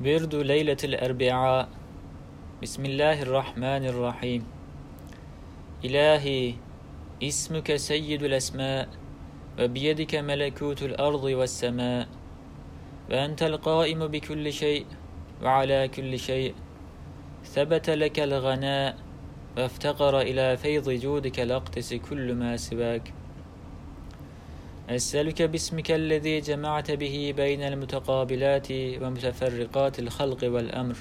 برد ليلة الأربعاء. بسم الله الرحمن الرحيم. إلهي اسمك سيد الأسماء وبيدك ملكوت الأرض والسماء وأنت القائم بكل شيء وعلى كل شيء. ثبت لك الغناء وافتقر إلى فيض جودك لاقتس كل ما سواك. أسألك باسمك الذي جمعت به بين المتقابلات ومتفرقات الخلق والأمر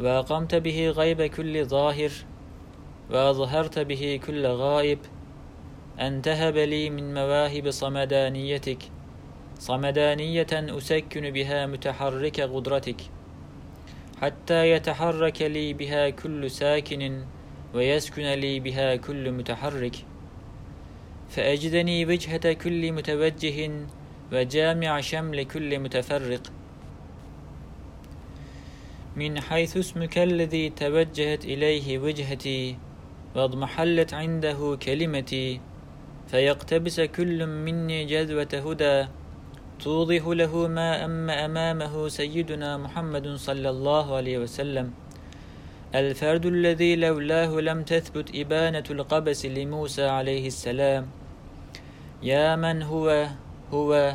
وأقمت به غيب كل ظاهر وأظهرت به كل غائب أن تهب لي من مواهب صمدانيتك صمدانية أسكن بها متحرك قدرتك حتى يتحرك لي بها كل ساكن ويسكن لي بها كل متحرك. فأجدني وجهة كل متوجه وجامع شمل كل متفرق. من حيث اسمك الذي توجهت إليه وجهتي واضمحلت عنده كلمتي فيقتبس كل مني جذوة هدى توضح له ما أم أمامه سيدنا محمد صلى الله عليه وسلم. الفرد الذي لولاه لم تثبت إبانة القبس لموسى عليه السلام. يا من هو؟ هو؟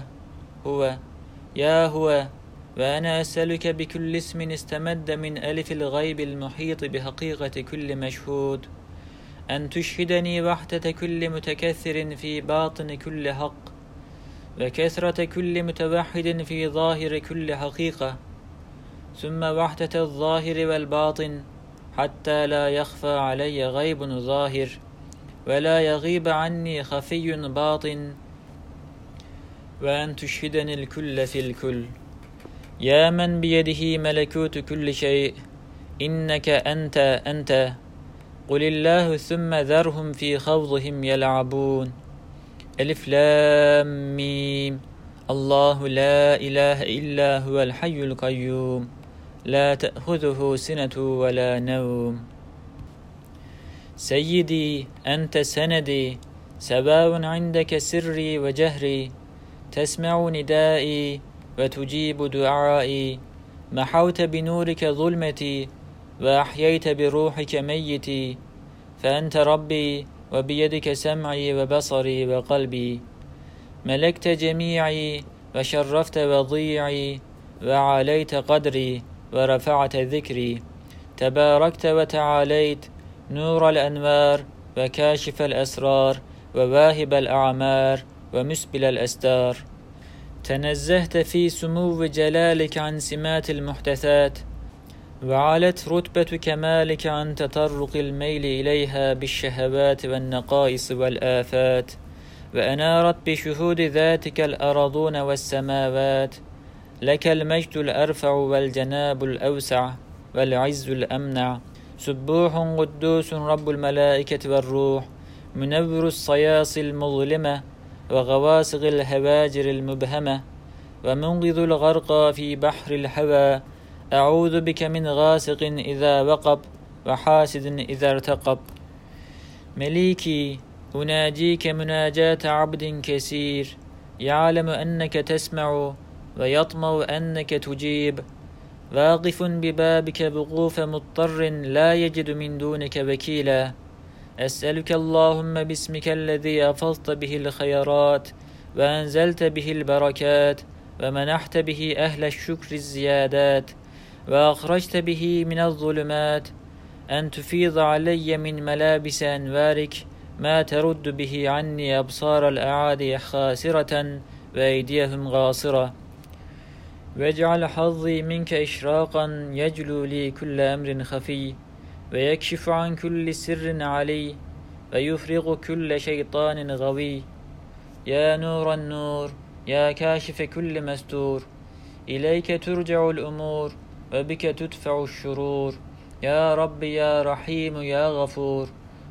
هو. يا هو. وأنا أسألك بكل اسم استمد من ألف الغيب المحيط بحقيقة كل مشهود. أن تشهدني وحدة كل متكثر في باطن كل حق. وكثرة كل متوحد في ظاهر كل حقيقة. ثم وحدة الظاهر والباطن. حتى لا يخفى علي غيب ظاهر ولا يغيب عني خفي باطن. وأن تشهدني الكل في الكل. يا من بيده ملكوت كل شيء. إنك أنت أنت. قل الله ثم ذرهم في خوضهم يلعبون. ألف لام ميم. الله لا إله إلا هو الحي القيوم. لا تأخذه سنة ولا نوم. سيدي أنت سندي سواء عندك سري وجهري تسمع ندائي وتجيب دعائي. محوت بنورك ظلمتي وأحييت بروحك ميتي. فأنت ربي وبيدك سمعي وبصري وقلبي. ملكت جميعي وشرفت وضيعي وعليت قدري. ورفعت ذكري. تباركت وتعاليت نور الأنوار وكاشف الأسرار وواهب الأعمار ومسبل الأستار. تنزهت في سمو جلالك عن سمات المحدثات وعلت رتبة كمالك عن تطرق الميل إليها بالشهوات والنقائص والآفات. وأنارت بشهود ذاتك الأرضون والسماوات لك المجد الأرفع والجناب الأوسع والعز الأمنع. سبوح قدوس رب الملائكة والروح منور الصياصي المظلمة وغواسق الهواجر المبهمة ومنقذ الغرق في بحر الهوى. أعوذ بك من غاسق إذا وقب وحاسد إذا ارتقب. مليكي أناجيك مناجاة عبد كثير. يعلم أنك تسمع ويطمع أنك تجيب. واقف ببابك بقوف مضطر لا يجد من دونك وكيلا. أسألك اللهم باسمك الذي أفضت به الخيرات وأنزلت به البركات ومنحت به أهل الشكر الزيادات وأخرجت به من الظلمات. أن تفيض علي من ملابس أنوارك ما ترد به عني أبصار الأعادي خاسرة وأيديهم غاصرة. واجعل حظي منك إشراقا يجلو لي كل أمر خفي ويكشف عن كل سر علي ويفرغ كل شيطان غوي يا نور النور يا كاشف كل مستور إليك ترجع الأمور وبك تدفع الشرور يا رب يا رحيم يا غفور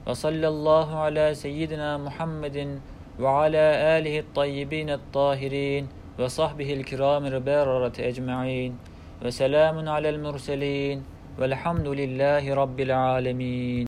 وصلى الله على سيدنا محمد وعلى آله الطيبين الطاهرين وصحبه الكرام البررة أجمعين وسلام على المرسلين والحمد لله رب العالمين.